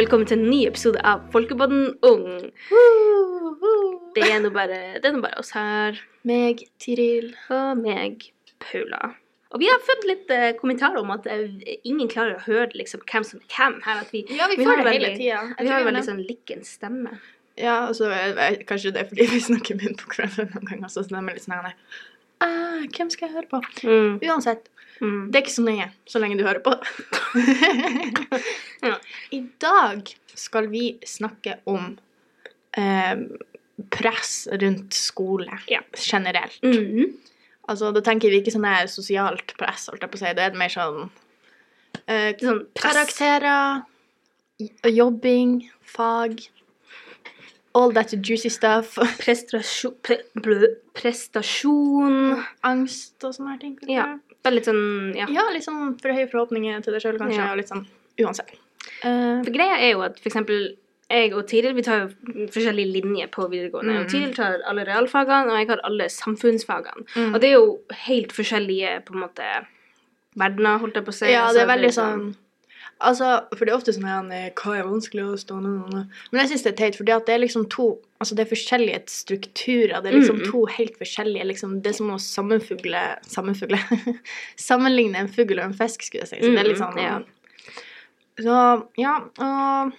velkommen til en ny episode av Folkepodden Ung. Det er nå bare, bare oss her, Meg, Tiril. og meg, Paula. Og vi har fått litt uh, kommentarer om at uh, ingen klarer å høre liksom, hvem som er hvem her. Vi, Ja, vi Vi får har det veldig- hele tida. vi har veldig sånn likken stemme. Ja, og så er det- kanskje det er fordi vi snakker munn på hverandre noen ganger, så det er litt sånn her, «Ah, Hvem skal jeg høre på? Mm. Uansett, Mm. det er ikke så nøye så lenge du hører på. Ja. I dag skal vi snakke om eh, press rundt skole Ja. generelt. Mm. Altså, da tenker vi ikke sånn her sosialt press, holdt jeg på å si. Det er mer sånn eh, Sånn. Karakterer, jobbing, fag All that juicy stuff. Prestasjon, pre, prestasjon Angst og sånne ting. ting. Veldig sånn, ja. ja, litt sånn for høye forhåpninger til deg sjøl, kanskje. Ja. Og litt sånn uansett. Uh, For greia er jo at eksempel jeg og Tiril vi tar jo forskjellige linjer på videregående. Mm. Og Tiril tar alle realfagene, og jeg har alle samfunnsfagene. Mm. Og det er jo helt forskjellige på en måte verdener, holdt jeg på å si. ja, Altså, det er veldig sånn Altså, for det er ofte sånn her Hva er vanskelig å stå nå. Men jeg syns det er teit, for det er liksom to Altså, det er forskjellige strukturer. Det er liksom Mm. to helt forskjellige liksom Det er som å sammenfugle Sammenfugle Sammenligne en fugl og en fisk, skulle jeg si. Så det er litt Mm, sånn ja. Så ja, og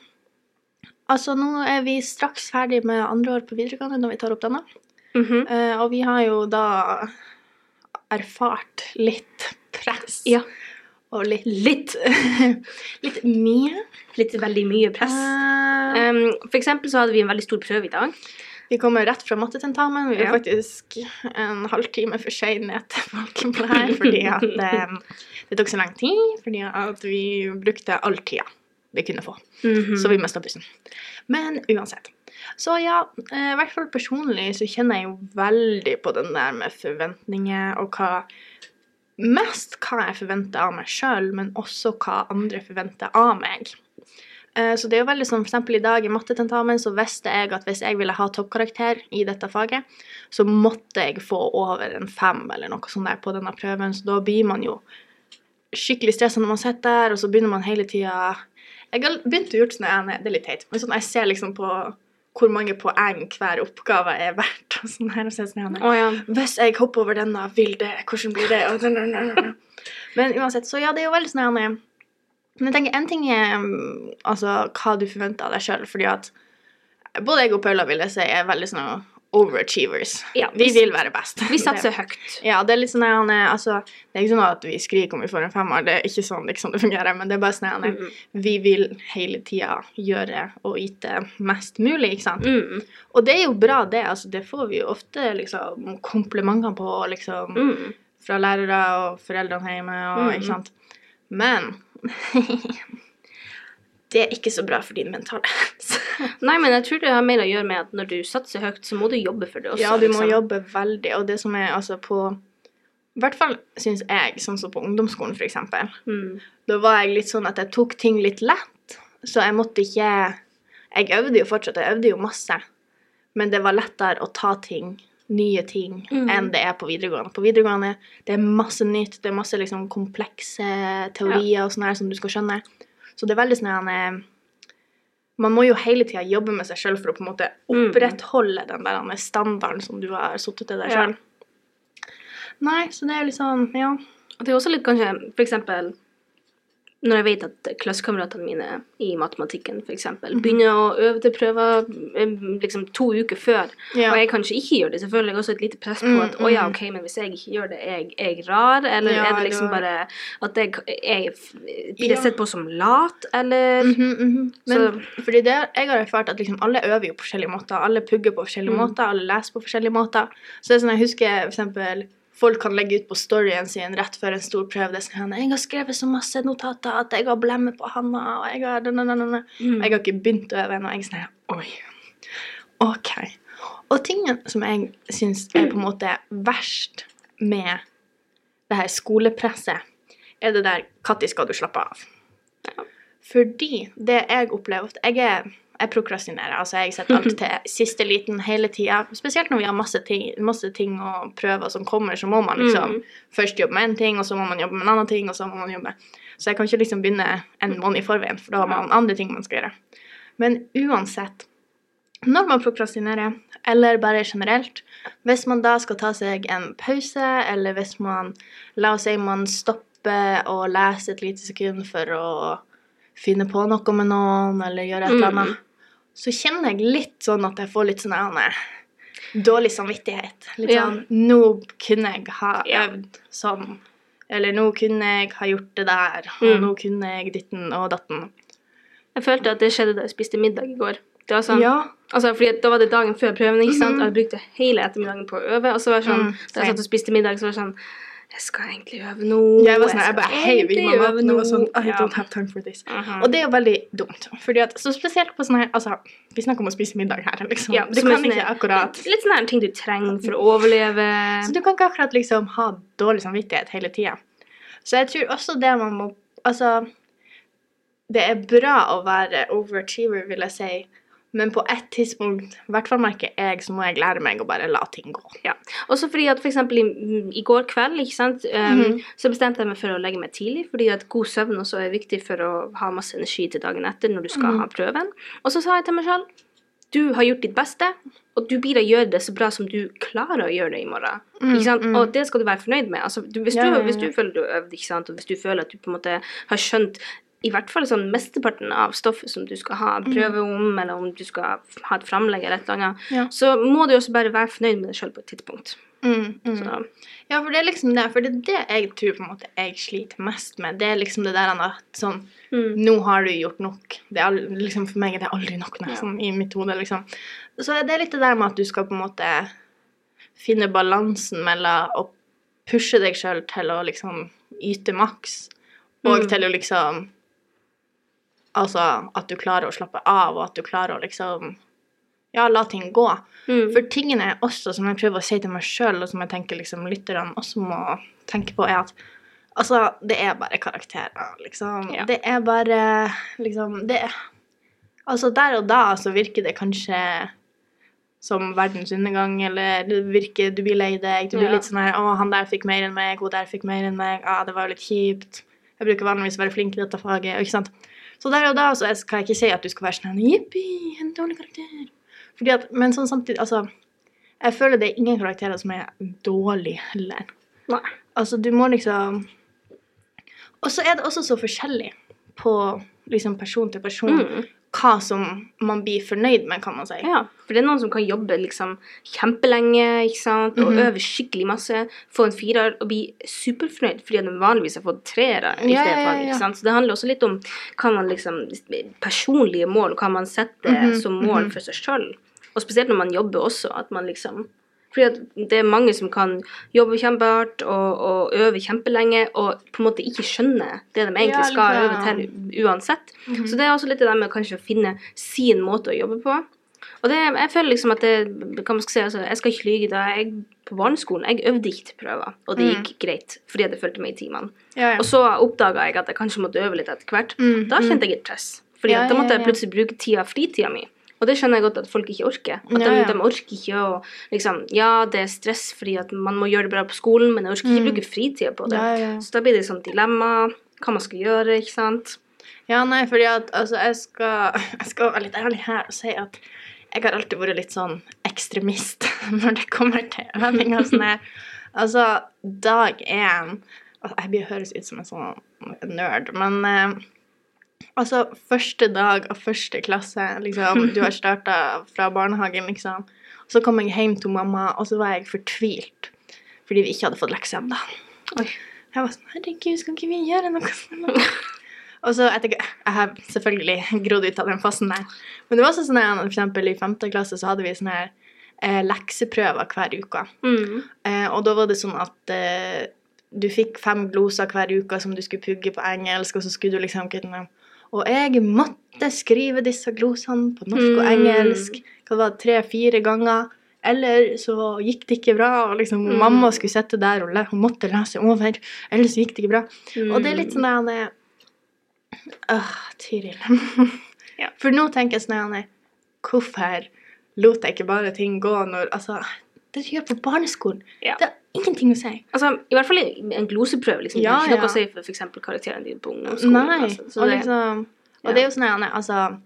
Altså, nå er vi straks ferdig med andre år på videregående når vi tar opp denne. Mm -hmm. uh, og vi har jo da erfart litt press. Ja. Og litt Litt. Litt mye. Litt veldig mye press. Um, for eksempel så hadde vi en veldig stor prøve i dag. vi kommer rett fra mattetentamen. Vi er Ja. faktisk en halvtime for seine til folken på det her fordi at eh, det tok så lang tid. Fordi at vi brukte all tida vi kunne få. Mhm. Så vi mista bussen. Men uansett. Så ja, eh, i hvert fall personlig så kjenner jeg jo veldig på den der med forventninger og hva Mest hva jeg forventer av meg sjøl, men også hva andre forventer av meg. Eh, Så det er jo veldig sånn, for i dag i mattetentamen så visste jeg at hvis jeg ville ha toppkarakter i dette faget, så måtte jeg få over en fem eller noe sånt der på denne prøven, så da blir man jo skikkelig stressa når man sitter der, og så begynner man hele tida Jeg har begynt å gjøre sånn, det er litt teit, men sånn jeg ser liksom på hvor mange poeng hver oppgave er verdt, og sånn her, og så sånn, Å ja. hvis jeg hopper over denne, vil det, hvordan blir det? Og den- den- den. Men uansett, så ja, det er jo veldig sånn her, Men jeg tenker, en ting er mm, altså, hva du forventer av deg sjøl, fordi at både jeg og Paula vil jeg si er veldig sånn overachievers. Ja, Vi vi- vil være best. Vi satser høyt. Ja, det er litt sånn at, han altså, det er ikke sånn at vi skriker om vi får en femmer, det er ikke sånn, sånn det fungerer, men det er bare sånn at, er- Mhm. vi vil hele tida gjøre og yte mest mulig, ikke sant? Mm. Og det er jo bra, det. altså Det får vi jo ofte liksom komplimenter på liksom Mm. fra lærere og foreldrene hjemme og Mm. ikke sant. Men det er ikke så bra for din mentale helse. Nei, men jeg tror det har mer å gjøre med at når du satser høyt, så må du jobbe for det også. Ja, du må liksom. jobbe veldig, og det som er altså på I hvert fall syns jeg, sånn som på ungdomsskolen, eksempel, Mm. da var jeg litt sånn at jeg tok ting litt lett, så jeg måtte ikke Jeg øvde jo fortsatt, jeg øvde jo masse, men det var lettere å ta ting, nye ting, mm. enn det er på videregående. På videregående det er masse nytt, det er masse liksom komplekse teorier og sånn her som du skal skjønne. Så det er veldig sånn her, eh, Man må jo hele tida jobbe med seg sjøl for å på en måte Mhm. opprettholde den der standarden som du har satt til deg Ja. Nei, så det er jo litt sånn, ja. Og det er også litt kanskje, for eksempel, når jeg vet at klassekameratene mine i matematikken, eksempel, Mhm. begynner å øve til prøver liksom to uker før, ja. og jeg kanskje ikke gjør det, jeg også et lite press på Mm, at, å ja, mm. ok, men hvis jeg ikke gjør det, er jeg, jeg rar, eller Ja, er det liksom bare at jeg, jeg blir Ja. sett på som lat, eller? Mhm, -hmm. Men fordi det, jeg har erfart at liksom alle øver jo på forskjellige måter. Alle pugger på forskjellige Mm. måter, alle leser på forskjellige måter. Så det er sånn, jeg husker for eksempel folk kan legge ut på storyen sin rett før en stor prøve. Det sånn, jeg har skrevet så masse notater at jeg har blemmer på handa, og jeg har... Mm. Jeg har ikke begynt å øve ennå. Jeg er sånn, oi, ok. Og tingen som jeg synes er på en måte verst med det her skolepresset, er det der, når skal du slappe av? Ja. Fordi det jeg opplever ofte jeg er, jeg prokrastinerer. Altså, jeg setter alt til siste liten hele tida. Spesielt når vi har masse ting, masse ting og prøver som kommer, så må man liksom Mm. først jobbe med en ting, og så må man jobbe med en annen ting, og så må man jobbe Så jeg kan ikke liksom begynne en måned i forveien, for da har man andre ting man skal gjøre. Men uansett, når man prokrastinerer, eller bare generelt, hvis man da skal ta seg en pause, eller hvis man La oss si man stopper å lese et lite sekund for å finne på noe med noen, eller gjøre et eller Mm. Så kjenner jeg litt sånn at jeg får litt sånn eh, dårlig samvittighet. Litt Ja. sånn Nå kunne jeg ha Ja. øvd sånn. Eller nå kunne jeg ha gjort det der, og Mm. nå kunne jeg ditten og datten. Jeg følte at det skjedde da jeg spiste middag i går. Det var sånn, Ja. altså, fordi da var det dagen før prøven, ikke sant? Mhm. Og jeg brukte hele ettermiddagen på å øve, og så var det sånn, Mm, da jeg satt og spiste middag, så var det sånn, jeg skal egentlig øve nå. Jeg var sånn, jeg bare heiv i øve nå, var sånn I Ja. don't have time for this. Mhm. Og det er jo veldig dumt. Fordi at, så spesielt på sånn her Altså, vi snakker om å spise middag her, liksom. Ja, du kan sånn ikke akkurat Litt sånne her ting du trenger for å overleve. Så du kan ikke akkurat liksom ha dårlig samvittighet hele tida. Så jeg tror også det man må Altså, det er bra å være overachiever, vil jeg si. Men på et tidspunkt, i hvert fall merker jeg, så må jeg lære meg å bare la ting gå. Ja. Også fordi at for eksempel i, i går kveld, ikke sant, um, Mhm. så bestemte jeg meg for å legge meg tidlig, fordi at god søvn også er viktig for å ha masse energi til dagen etter når du skal Mhm. ha prøven. Og så sa jeg til meg selv, du har gjort ditt beste, og du blir å gjøre det så bra som du klarer å gjøre det i morgen. Mm, ikke sant? mm. Og det skal du være fornøyd med. Altså, du, hvis, Ja, du, ja, ja. hvis du føler du har øvd, ikke sant, og hvis du føler at du på en måte har skjønt i hvert fall sånn mesteparten av stoffet som du skal ha prøve om, eller om du skal ha et framlegg eller et eller annet, Mm. Ja. så må du også bare være fornøyd med deg selv på et tidspunkt. Mm, mm. Ja, for det er liksom det. For det er det jeg tror på en måte jeg sliter mest med. Det er liksom det der at sånn mm. Nå har du gjort nok. Det er liksom For meg er det aldri nok, nesten, i mitt hode, liksom. Så det er litt det der med at du skal på en måte finne balansen mellom å pushe deg sjøl til å liksom yte maks, og Mm. til å liksom Altså at du klarer å slappe av, og at du klarer å liksom Ja, la ting gå. Mm. For tingene er også, som jeg prøver å si til meg sjøl, og som jeg tenker liksom lytterne også må tenke på, er at altså, det er bare karakterer, liksom. Ja. Det er bare liksom det er, Altså, der og da så virker det kanskje som verdens undergang, eller det virker Du blir lei deg. Du blir Ja. litt sånn her Å, han der fikk mer enn meg, hun der fikk mer enn meg. Ah, det var jo litt kjipt. Jeg bruker vanligvis å være flink i dette faget, ikke sant. Så der og da så jeg- jeg ikke si at du skal være sånn Jippi, en dårlig karakter. Fordi at, men sånn samtidig, altså Jeg føler det er ingen karakterer som er dårlige heller. Nei. Altså, du må liksom Og så er det også så forskjellig på liksom person til person Mm. Hva som man blir fornøyd med, kan man si. Ja, for det er noen som kan jobbe liksom kjempelenge, ikke sant, og Mhm. øve skikkelig masse, få en firer og bli superfornøyd fordi de vanligvis har fått treere i Ja, det ja, ja, ikke sant. Så det handler også litt om hva man liksom, personlige mål, hva man setter Mhm, som mål mhm. for seg selv. Og spesielt når man jobber også, at man liksom, fordi det er mange som kan jobbe kjempehardt og, og øve kjempelenge, og på en måte ikke skjønne det de egentlig skal ja, øve til uansett. Mhm. Så det er også litt det der med å finne sin måte å jobbe på. Og det, jeg føler liksom at det hva man skal si, altså, Jeg skal ikke lyge. Da jeg på barneskolen jeg øvde ikke til prøver, og det Mm. gikk greit fordi det jeg fulgte med i timene. Ja, ja. Og så oppdaga jeg at jeg kanskje måtte øve litt etter hvert. Mm, Da mm. kjente jeg et press. Fordi da måtte jeg plutselig bruke tida fritida mi. Og det skjønner jeg godt at folk ikke orker. At Ja, de, ja. de orker ikke å liksom Ja, det er stress fordi at man må gjøre det bra på skolen, men jeg orker ikke Mm. bruke fritida på det. Ja. Så da blir det sånn dilemma. Hva man skal gjøre, ikke sant. Ja, nei, fordi at altså, jeg skal, jeg skal være litt ærlig her og si at jeg har alltid vært litt sånn ekstremist når det kommer til øving og sånn her. Altså, dag én altså, Jeg blir høres ut som en sånn nerd, men eh, altså, første dag av første klasse, liksom, du har starta fra barnehagen, liksom. Og så kom jeg hjem til mamma, og så var jeg fortvilt fordi vi ikke hadde fått lekser ennå. Jeg var sånn Herregud, skal ikke vi gjøre noe sånt? Og så etter, Jeg har selvfølgelig grodd ut av den fasen der. Men det var også sånn at for eksempel i femte klasse så hadde vi sånne her eh, lekseprøver hver uke. Mm. Eh, og da var det sånn at eh, du fikk fem gloser hver uke som du skulle pugge på engelsk, og så skulle du liksom kunne Og jeg måtte skrive disse glosene på norsk og Mm. engelsk hva det var tre-fire ganger. Eller så gikk det ikke bra, og liksom Mm. mamma skulle sitte der og hun måtte lese over. Eller så gikk det ikke bra. Mm. Og det er litt sånn der han Åh, Tiril. Ja. For nå tenker jeg sånn Hvorfor lot jeg ikke bare ting gå når Altså, det du gjør på barneskolen, Ja. det har ingenting å si. Altså, I hvert fall en gloseprøve. liksom. Ja, det er ikke noe å si for f.eks. karakterene dine på ungdomsskolen. Nei. Altså. Så og, det, liksom, og ja. det er jo sånn nei, altså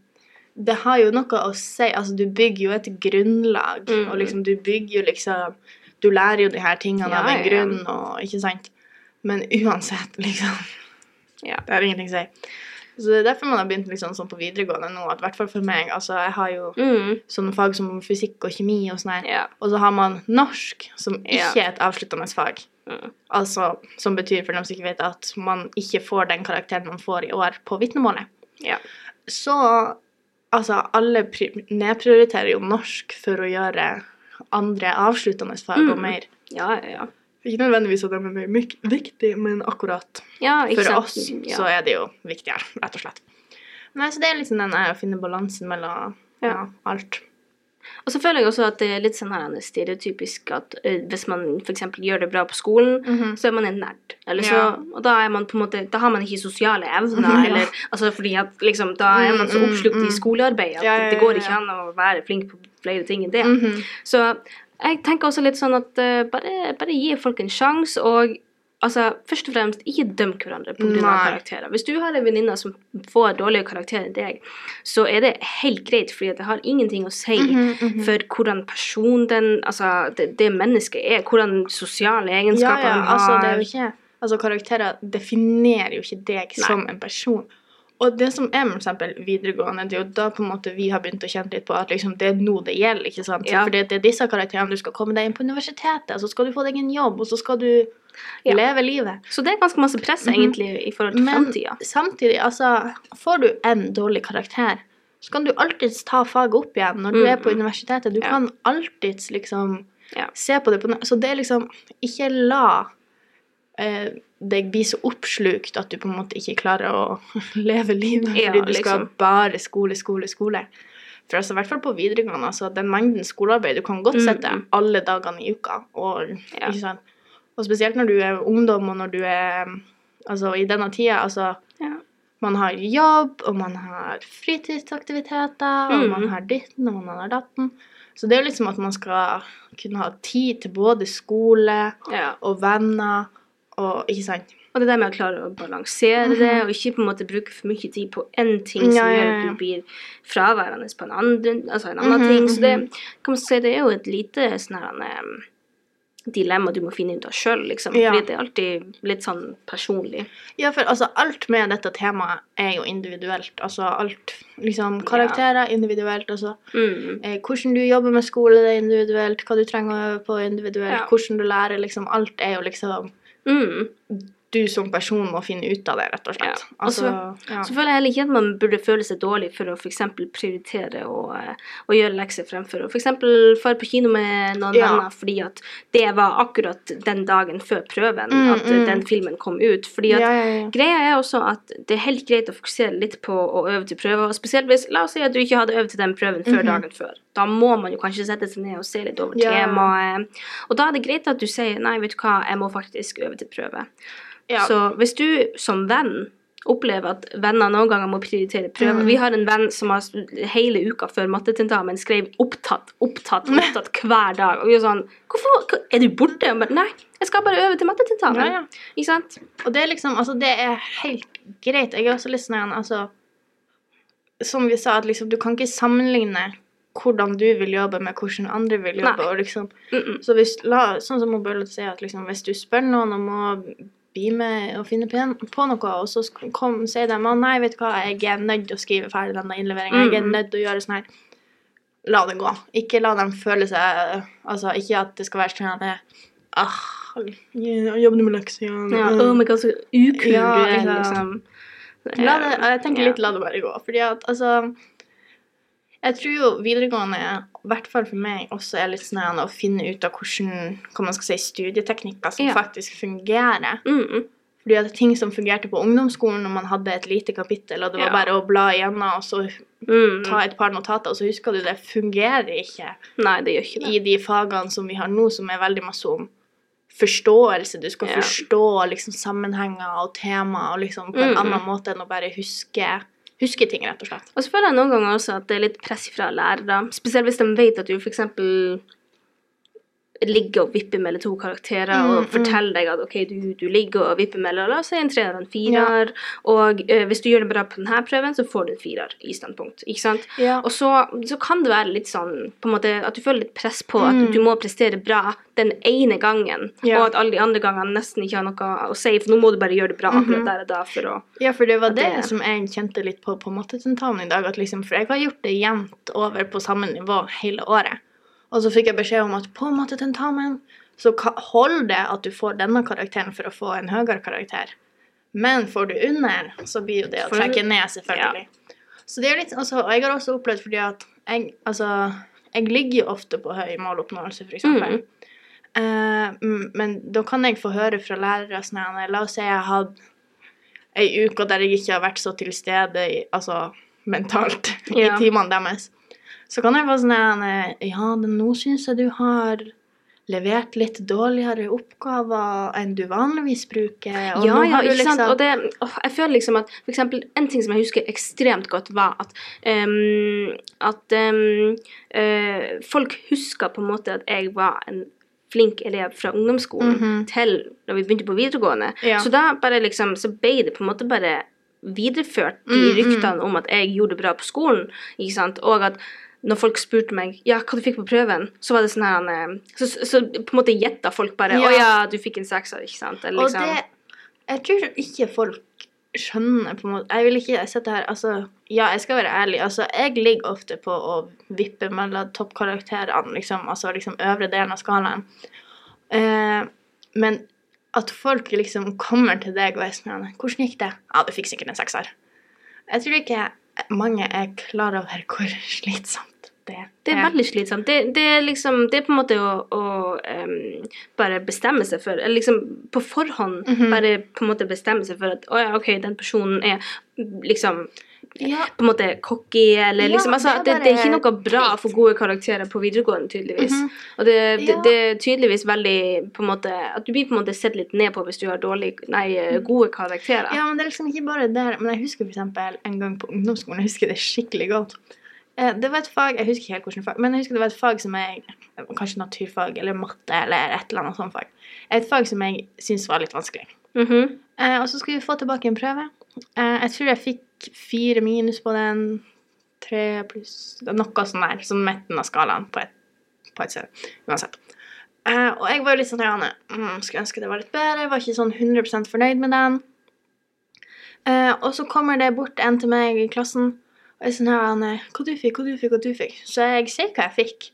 Det har jo noe å si. Altså, du bygger jo et grunnlag, Mm. og liksom du bygger jo liksom Du lærer jo de her tingene av en grunn, og ikke sant? Men uansett, liksom Ja. Det har ingenting å si. Så det er derfor man har begynt liksom sånn på videregående nå, at i hvert fall for meg Altså, jeg har jo mm, sånne fag som fysikk og kjemi og sånn her. yeah. Og så har man norsk, som ikke ikke er et avsluttende fag. Mm. Altså, Som betyr, for dem som ikke vet, at man ikke får den karakteren man får i år på vitnemålet. Ja. Så altså, alle nedprioriterer jo norsk for å gjøre andre avsluttende fag og Mm. mer. Ja, ja, ja. Ikke nødvendigvis at de er myk- viktig, men akkurat ja for oss ja. så er det jo viktigere, rett og slett. Nei, så det er liksom den å finne balansen mellom ja, alt. Og så føler jeg også at det er litt sånn her stereotypisk at hvis man f.eks. gjør det bra på skolen, Mhm. så er man en nerd. Eller så, Ja. Og da er man på en måte Da har man ikke sosiale evner, Ja. eller Altså fordi at liksom Da er man så oppslukt mm, mm. i skolearbeid at ja, det går ikke an å være flink på flere ting enn det. -hmm. Så jeg tenker også litt sånn at uh, bare, bare gi folk en sjanse, og altså, først og fremst, ikke døm hverandre på grunn karakterer. Hvis du har en venninne som får dårligere karakterer enn deg, så er det helt greit, fordi det har ingenting å si Mhm, mhm. for hvordan person den, altså, det, det mennesket er, hvordan sosiale egenskaper ja, ja, har. altså ikke Altså karakterer definerer jo ikke deg Nei. som en person. Og det som er med eksempel videregående, det er jo da på en måte vi har begynt å kjenne litt på at liksom det er nå det gjelder, ikke sant? Ja. Fordi det er disse karakterene du skal komme deg inn på universitetet, så skal du få deg en jobb, og så skal du Ja. leve livet. Så det er ganske masse press, Mhm. egentlig, i forhold til Men samtidig, altså, får du en dårlig karakter, så kan du alltids ta faget opp igjen når du Mm, er på mm. universitetet. Du Ja. kan alltids liksom se på det på. Så det er liksom Ikke la eh, deg bli så oppslukt at du på en måte ikke klarer å leve livet Ja, liksom. du skal liksom. bare skole, skole, skole. For altså, i hvert fall på videregående, altså, den mengden skolearbeid Du kan godt Mm, sette mm. alle dagene i uka. Og, Ja. og spesielt når du er ungdom, og når du er Altså, i denne tida, altså Ja. Man har jobb, og man har fritidsaktiviteter, og Mm. man har ditten, og man har datten. Så det er jo liksom at man skal kunne ha tid til både skole og venner og Ikke sant? Og det der med å klare å balansere det, og ikke på en måte bruke for mye tid på én ting som ja, Ja, ja, gjør at du blir fraværende på en, andre, altså en annen Mhm, ting. Så det mhm. kan man si, det er jo et lite sånn her em, dilemma du må finne ut av sjøl, liksom. Fordi det er alltid litt sånn personlig. Ja, for altså, alt med dette temaet er jo individuelt. Altså alt liksom Karakterer individuelt. Altså Mm. eh, hvordan du jobber med skole, det er individuelt. Hva du trenger å øve på, individuelt. Hvordan du lærer, liksom. Alt er jo liksom Mm. Du som person må finne ut av det, rett og slett. Ja. Altså, ja. Så føler jeg heller ikke at man burde føle seg dårlig for å f.eks. prioritere å, eh, å gjøre lekser fremfor å f.eks. dra på kino med noen Ja. venner fordi at det var akkurat den dagen før prøven Mm, at mm. den filmen kom ut. Fordi at. Greia er også at det er helt greit å fokusere litt på å øve til prøver. og Spesielt hvis La oss si at du ikke hadde øvd til den prøven før Mhm. dagen før. Da må man jo kanskje sette seg ned og se litt over temaet. Og da er det greit at du sier nei, vet du hva, jeg må faktisk øve til prøve. Ja. Så hvis du som venn opplever at venner noen ganger må prioritere prøver Mm. Vi har en venn som har hele uka før mattetentamen skrev 'opptatt', 'opptatt', 'opptatt' hver dag. Og vi er sånn Hvorfor Er du borte? Og bare, Nei, jeg skal bare øve til mattetentamen. Ja, ja. Ikke sant? Og det er liksom, altså det er helt greit. Jeg er også litt sånn, altså Som vi sa, at liksom du kan ikke sammenligne hvordan du vil jobbe med hvordan andre vil jobbe. Nei. og liksom, Mm -mm. så hvis, la, Sånn som Mobile sier, at liksom, hvis du spør noen om å bli med og finne på, noe, og så kom, sier de at nei, vet du hva, jeg er nødt til å skrive ferdig denne innleveringen, jeg er Mm. nødt til å gjøre sånn her. La det gå. Ikke la dem føle seg Altså, ikke at det skal være sånn at det Ah, jeg jobber med lekser igjen. Ja, oh my god, så ukul Ja, du er, liksom. det, jeg tenker litt la det bare gå. Fordi at altså Jeg tror jo videregående, i hvert fall for meg, også er litt sånn å finne ut av hvordan hva man skal si, studieteknikker som Ja. faktisk fungerer. Mm, Fordi at ting som fungerte på ungdomsskolen når man hadde et lite kapittel, og det var Ja. bare å bla igjennom og så mm. ta et par notater, og så husker du det, fungerer ikke Nei, det gjør ikke det. i de fagene som vi har nå, som er veldig masse om forståelse. Du skal Ja. forstå liksom sammenhenger og temaer liksom på en Mm, annen måte enn å bare huske huske ting, rett og slett. Og så føler jeg noen ganger også at det er litt press fra lærere. Spesielt hvis de vet at du f.eks. ligger og vipper mellom to karakterer Mm, og mm. forteller deg at ok, du, du ligger og vipper mellom la oss si en treer og en firer, og uh, hvis du gjør det bra på denne prøven, så får du en firer i standpunkt. Ikke sant? Ja. Og så, så kan det være litt sånn på en måte, at du føler litt press på at Mm. du må prestere bra den ene gangen, Ja. og at alle de andre gangene nesten ikke har noe å si, for nå må du bare gjøre det bra akkurat Mhm. der og da for å Ja, for det var det, det- som jeg kjente litt på på mattetentamen i dag. At liksom, for jeg har gjort det jevnt over på samme nivå hele året. Og så fikk jeg beskjed om at på mattetentamen så hold det at du får denne karakteren for å få en høyere karakter. Men får du under, så blir jo det å trekke ned, selvfølgelig. Så det er litt, altså, og jeg har også opplevd fordi at jeg, altså, jeg ligger jo ofte på høy måloppnåelse. Eh, mm, men da kan jeg få høre fra lærere sånn La oss si jeg hadde ei uke der jeg ikke har vært så til stede i, altså mentalt Ja. i timene deres. Så kan jeg få sånn her Ja, nå syns jeg du har levert litt dårligere oppgaver enn du vanligvis bruker. Og ja, ja, ikke sant. liksom- Og det, å, jeg føler liksom at for eksempel, En ting som jeg husker ekstremt godt, var at um, At um, uh, folk huska på en måte at jeg var en flink elev fra ungdomsskolen Mhm. til da vi begynte på videregående. Ja. Så da bare liksom, så ble det på en måte bare videreført, de Mm, mm. ryktene om at jeg gjorde det bra på skolen. ikke sant? Og at når folk spurte meg ja, hva du fikk på prøven, så var det sånn her eh, Så, så, på en måte gjetta folk bare Ja. å ja, du fikk en sekser, ikke sant? Eller Og liksom det Jeg tror ikke folk skjønner på en måte Jeg vil ikke sitte her Altså, ja, jeg skal være ærlig. Altså, jeg ligger ofte på å vippe mellom toppkarakterene, liksom. Altså liksom øvre delen av skalaen. Eh, men at folk liksom kommer til deg og er sånn 'Hvordan gikk det?' 'Ja, du fikk sikkert en sekser'. Jeg tror ikke mange er klar over hvor slitsomt det er. Det er veldig slitsomt. Det, det, er liksom, det er på en måte å, å um, bare bestemme seg for Eller liksom på forhånd Mhm. bare på en måte bestemme seg for at å ja, OK, den personen er liksom Ja, på en måte cocky, eller liksom altså, det er det, det, er ikke noe bra få gode karakterer på videregående, tydeligvis. Mhm. Og det, det, er tydeligvis veldig på en måte At du blir på en måte sett litt ned på hvis du har dårlig, nei, eh, gode karakterer. Ja, men det er liksom ikke bare der. Men jeg husker for eksempel en gang på ungdomsskolen, jeg husker det skikkelig godt. Eh, Det var et fag, jeg husker ikke helt hvilket fag, men jeg husker det var et fag som jeg, kanskje naturfag eller matte eller et eller annet sånt fag. Et fag som jeg syntes var litt vanskelig. Mhm. Eh, og så skulle vi få tilbake en prøve. Eh, jeg tror jeg fikk fire minus på den, tre pluss, noe sånn der, som midten av skalaen på et, på et sted, uansett. Uh, og jeg var jo litt sånn, Janne, mm, skulle ønske det var litt bedre, jeg var ikke sånn 100% fornøyd med den. Uh, og så kommer det bort en til meg i klassen, og jeg er sånn her, Janne, hva du fikk, hva du fikk, hva du fikk. Så jeg sier hva jeg fikk.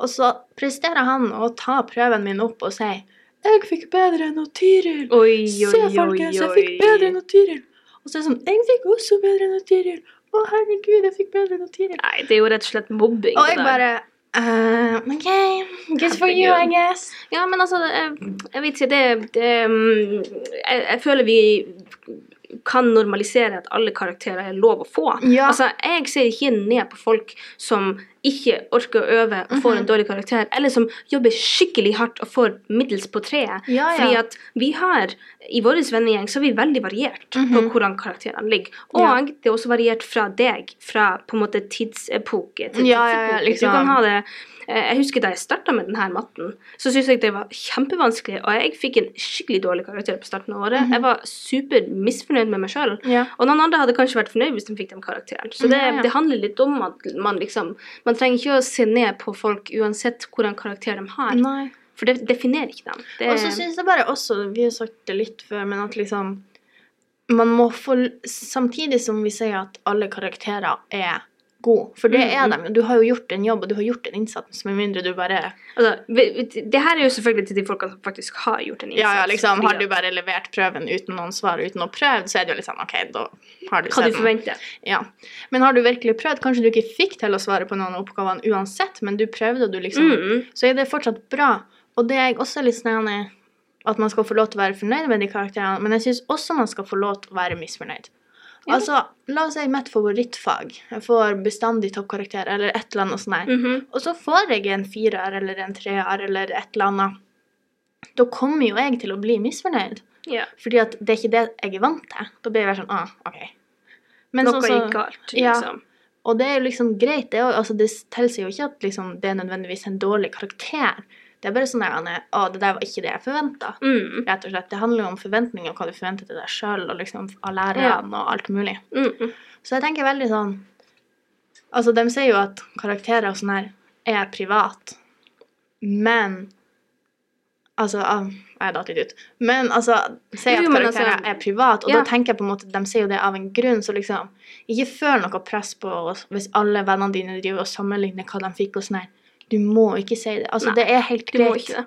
Og så presterer han å ta prøven min opp og si, jeg fikk bedre enn Tyril. Se, folkens, jeg fikk bedre enn Tyril. Og så er det sånn, jeg fikk også bedre enn Tiril. Å, herregud, jeg fikk bedre enn Tiril. Nei, det er jo rett og slett mobbing. Og jeg bare, uh, ok, good for you, I guess. Ja, men altså, jeg, jeg vet ikke, det, det mm, jeg, jeg føler vi kan normalisere at alle karakterer er lov å få. Ja. Altså, jeg ser ikke ned på folk som ikke orker å øve og får Mhm. en dårlig karakter, eller som jobber skikkelig hardt og får middels på treet. Ja, ja. Fordi at vi har, i vår vennegjeng, så er vi veldig variert på Mhm. hvordan karakterene ligger. Og Ja. det er også variert fra deg, fra på en måte tidsepoke til Ja, ja, ja, tidsepoke. liksom. Du kan ha det Jeg husker da jeg starta med denne matten, så syntes jeg det var kjempevanskelig, og jeg fikk en skikkelig dårlig karakter på starten av året. Mhm. Jeg var super misfornøyd med meg sjøl. Ja. Og noen andre hadde kanskje vært fornøyd hvis de fikk den karakteren. Så det, Ja, ja. det handler litt om at man liksom Man trenger ikke å se ned på folk uansett hvordan karakter de har, Nei. for det definerer ikke dem. Det, Og så syns jeg bare også, vi har sagt det litt før, men at liksom Man må få Samtidig som vi sier at alle karakterer er gode, for det er de. Du har jo gjort en jobb, og du har gjort en innsats, med mindre du bare altså, det her er jo selvfølgelig til de folka som faktisk har gjort en innsats. Ja, ja, liksom, har du bare levert prøven uten noen svar, uten å prøve, så er det jo litt sånn OK, da har du sett Hva Kan du forvente? forventer. Ja. Men har du virkelig prøvd? Kanskje du ikke fikk til å svare på noen av oppgavene uansett, men du prøvde, og du liksom Mm. Så er det fortsatt bra. Og det er jeg også litt sånn at man skal få lov til å være fornøyd med de karakterene, men jeg syns også man skal få lov til å være misfornøyd. Ja. Altså, la oss si mitt favorittfag. Jeg får bestandig toppkarakter, eller et eller annet sånt. der. -hmm. Og så får jeg en firer eller en treer eller et eller annet. Da kommer jo jeg til å bli misfornøyd. Ja. Fordi at det er ikke det jeg er vant til. Da blir jeg sånn ah, OK. Men Noe så- gikk galt, ja. liksom. Og det er jo liksom greit, det. Altså, det tilsier jo ikke at liksom, det er nødvendigvis en dårlig karakter. Det er bare sånn der Anne, Å, det der var ikke det jeg forventa. Mm. Rett og slett. Det handler jo om forventninger og hva du forventer til deg sjøl, og liksom av lærerne og alt mulig. Mm. Så jeg tenker veldig sånn Altså, de sier jo at karakterer og sånn her er privat, men Altså, ah, jeg datt litt ut. Men altså, si at karakterer altså- er privat, og ja. da tenker jeg på en måte De sier jo det av en grunn, så liksom Ikke føl noe press på oss hvis alle vennene dine driver og sammenligner hva de fikk og sånn her. Du må ikke si det. Altså, Nei, det er helt Du må greit. ikke.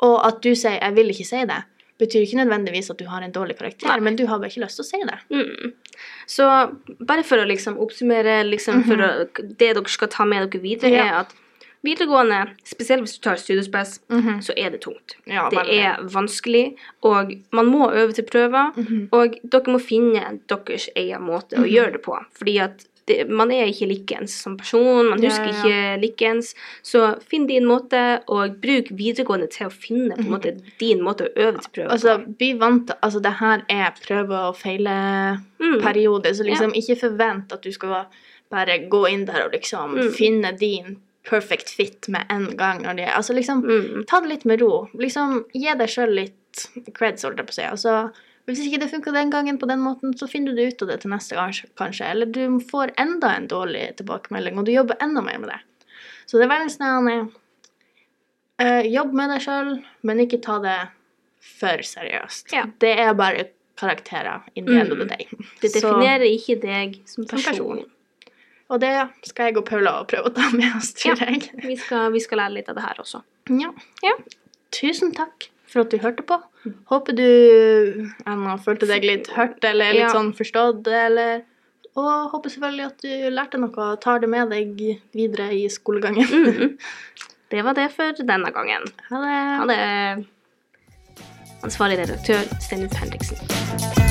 Og at du sier 'jeg vil ikke si det', betyr ikke nødvendigvis at du har en dårlig karakter, Nei. men du har bare ikke lyst til å si det. Mm. Så bare for å liksom oppsummere liksom for å, det dere skal ta med dere videre, Mhm. Ja. er at videregående, spesielt hvis du tar studiespes, -hmm. så er det tungt. Ja, Det veldig. er vanskelig, og man må øve til prøver. Mhm. Og dere må finne deres egen måte å gjøre det på. Fordi at det, man er ikke likens som person, man Ja, husker ja, ikke likens. Så finn din måte, og bruk videregående til å finne på en måte din måte å øve til prøver Altså, bli vant til Altså, det her er prøve og feile-periode, Mm. så liksom ikke forvent at du skal bare gå inn der og liksom Mm. finne din perfect fit med en gang. Når de, altså, liksom, Mm. ta det litt med ro. Liksom, gi deg sjøl litt creds, holdt jeg på å si. Altså, hvis ikke det funka den gangen på den måten, så finner du det ut av det til neste gang, kanskje. Eller du får enda en dårlig tilbakemelding, og du jobber enda mer med det. Så det er veldig snedig. Uh, Jobb med deg sjøl, men ikke ta det for seriøst. Ja. Det er bare karakterer in the end of the day. Det Så- definerer ikke deg som Som person. person. og det skal jeg og Paula prøve å ta med oss, tror Ja. jeg. Vi skal, vi skal lære litt av det her også. Ja. Ja. Tusen takk for at du hørte på. Håper du ennå følte deg litt hørt eller litt Ja. sånn forstått, eller Og håper selvfølgelig at du lærte noe og tar det med deg videre i skolegangen. Mm. Det var det for denne gangen. Ha det. Ha det. Ansvarlig redaktør Steinulf Henriksen.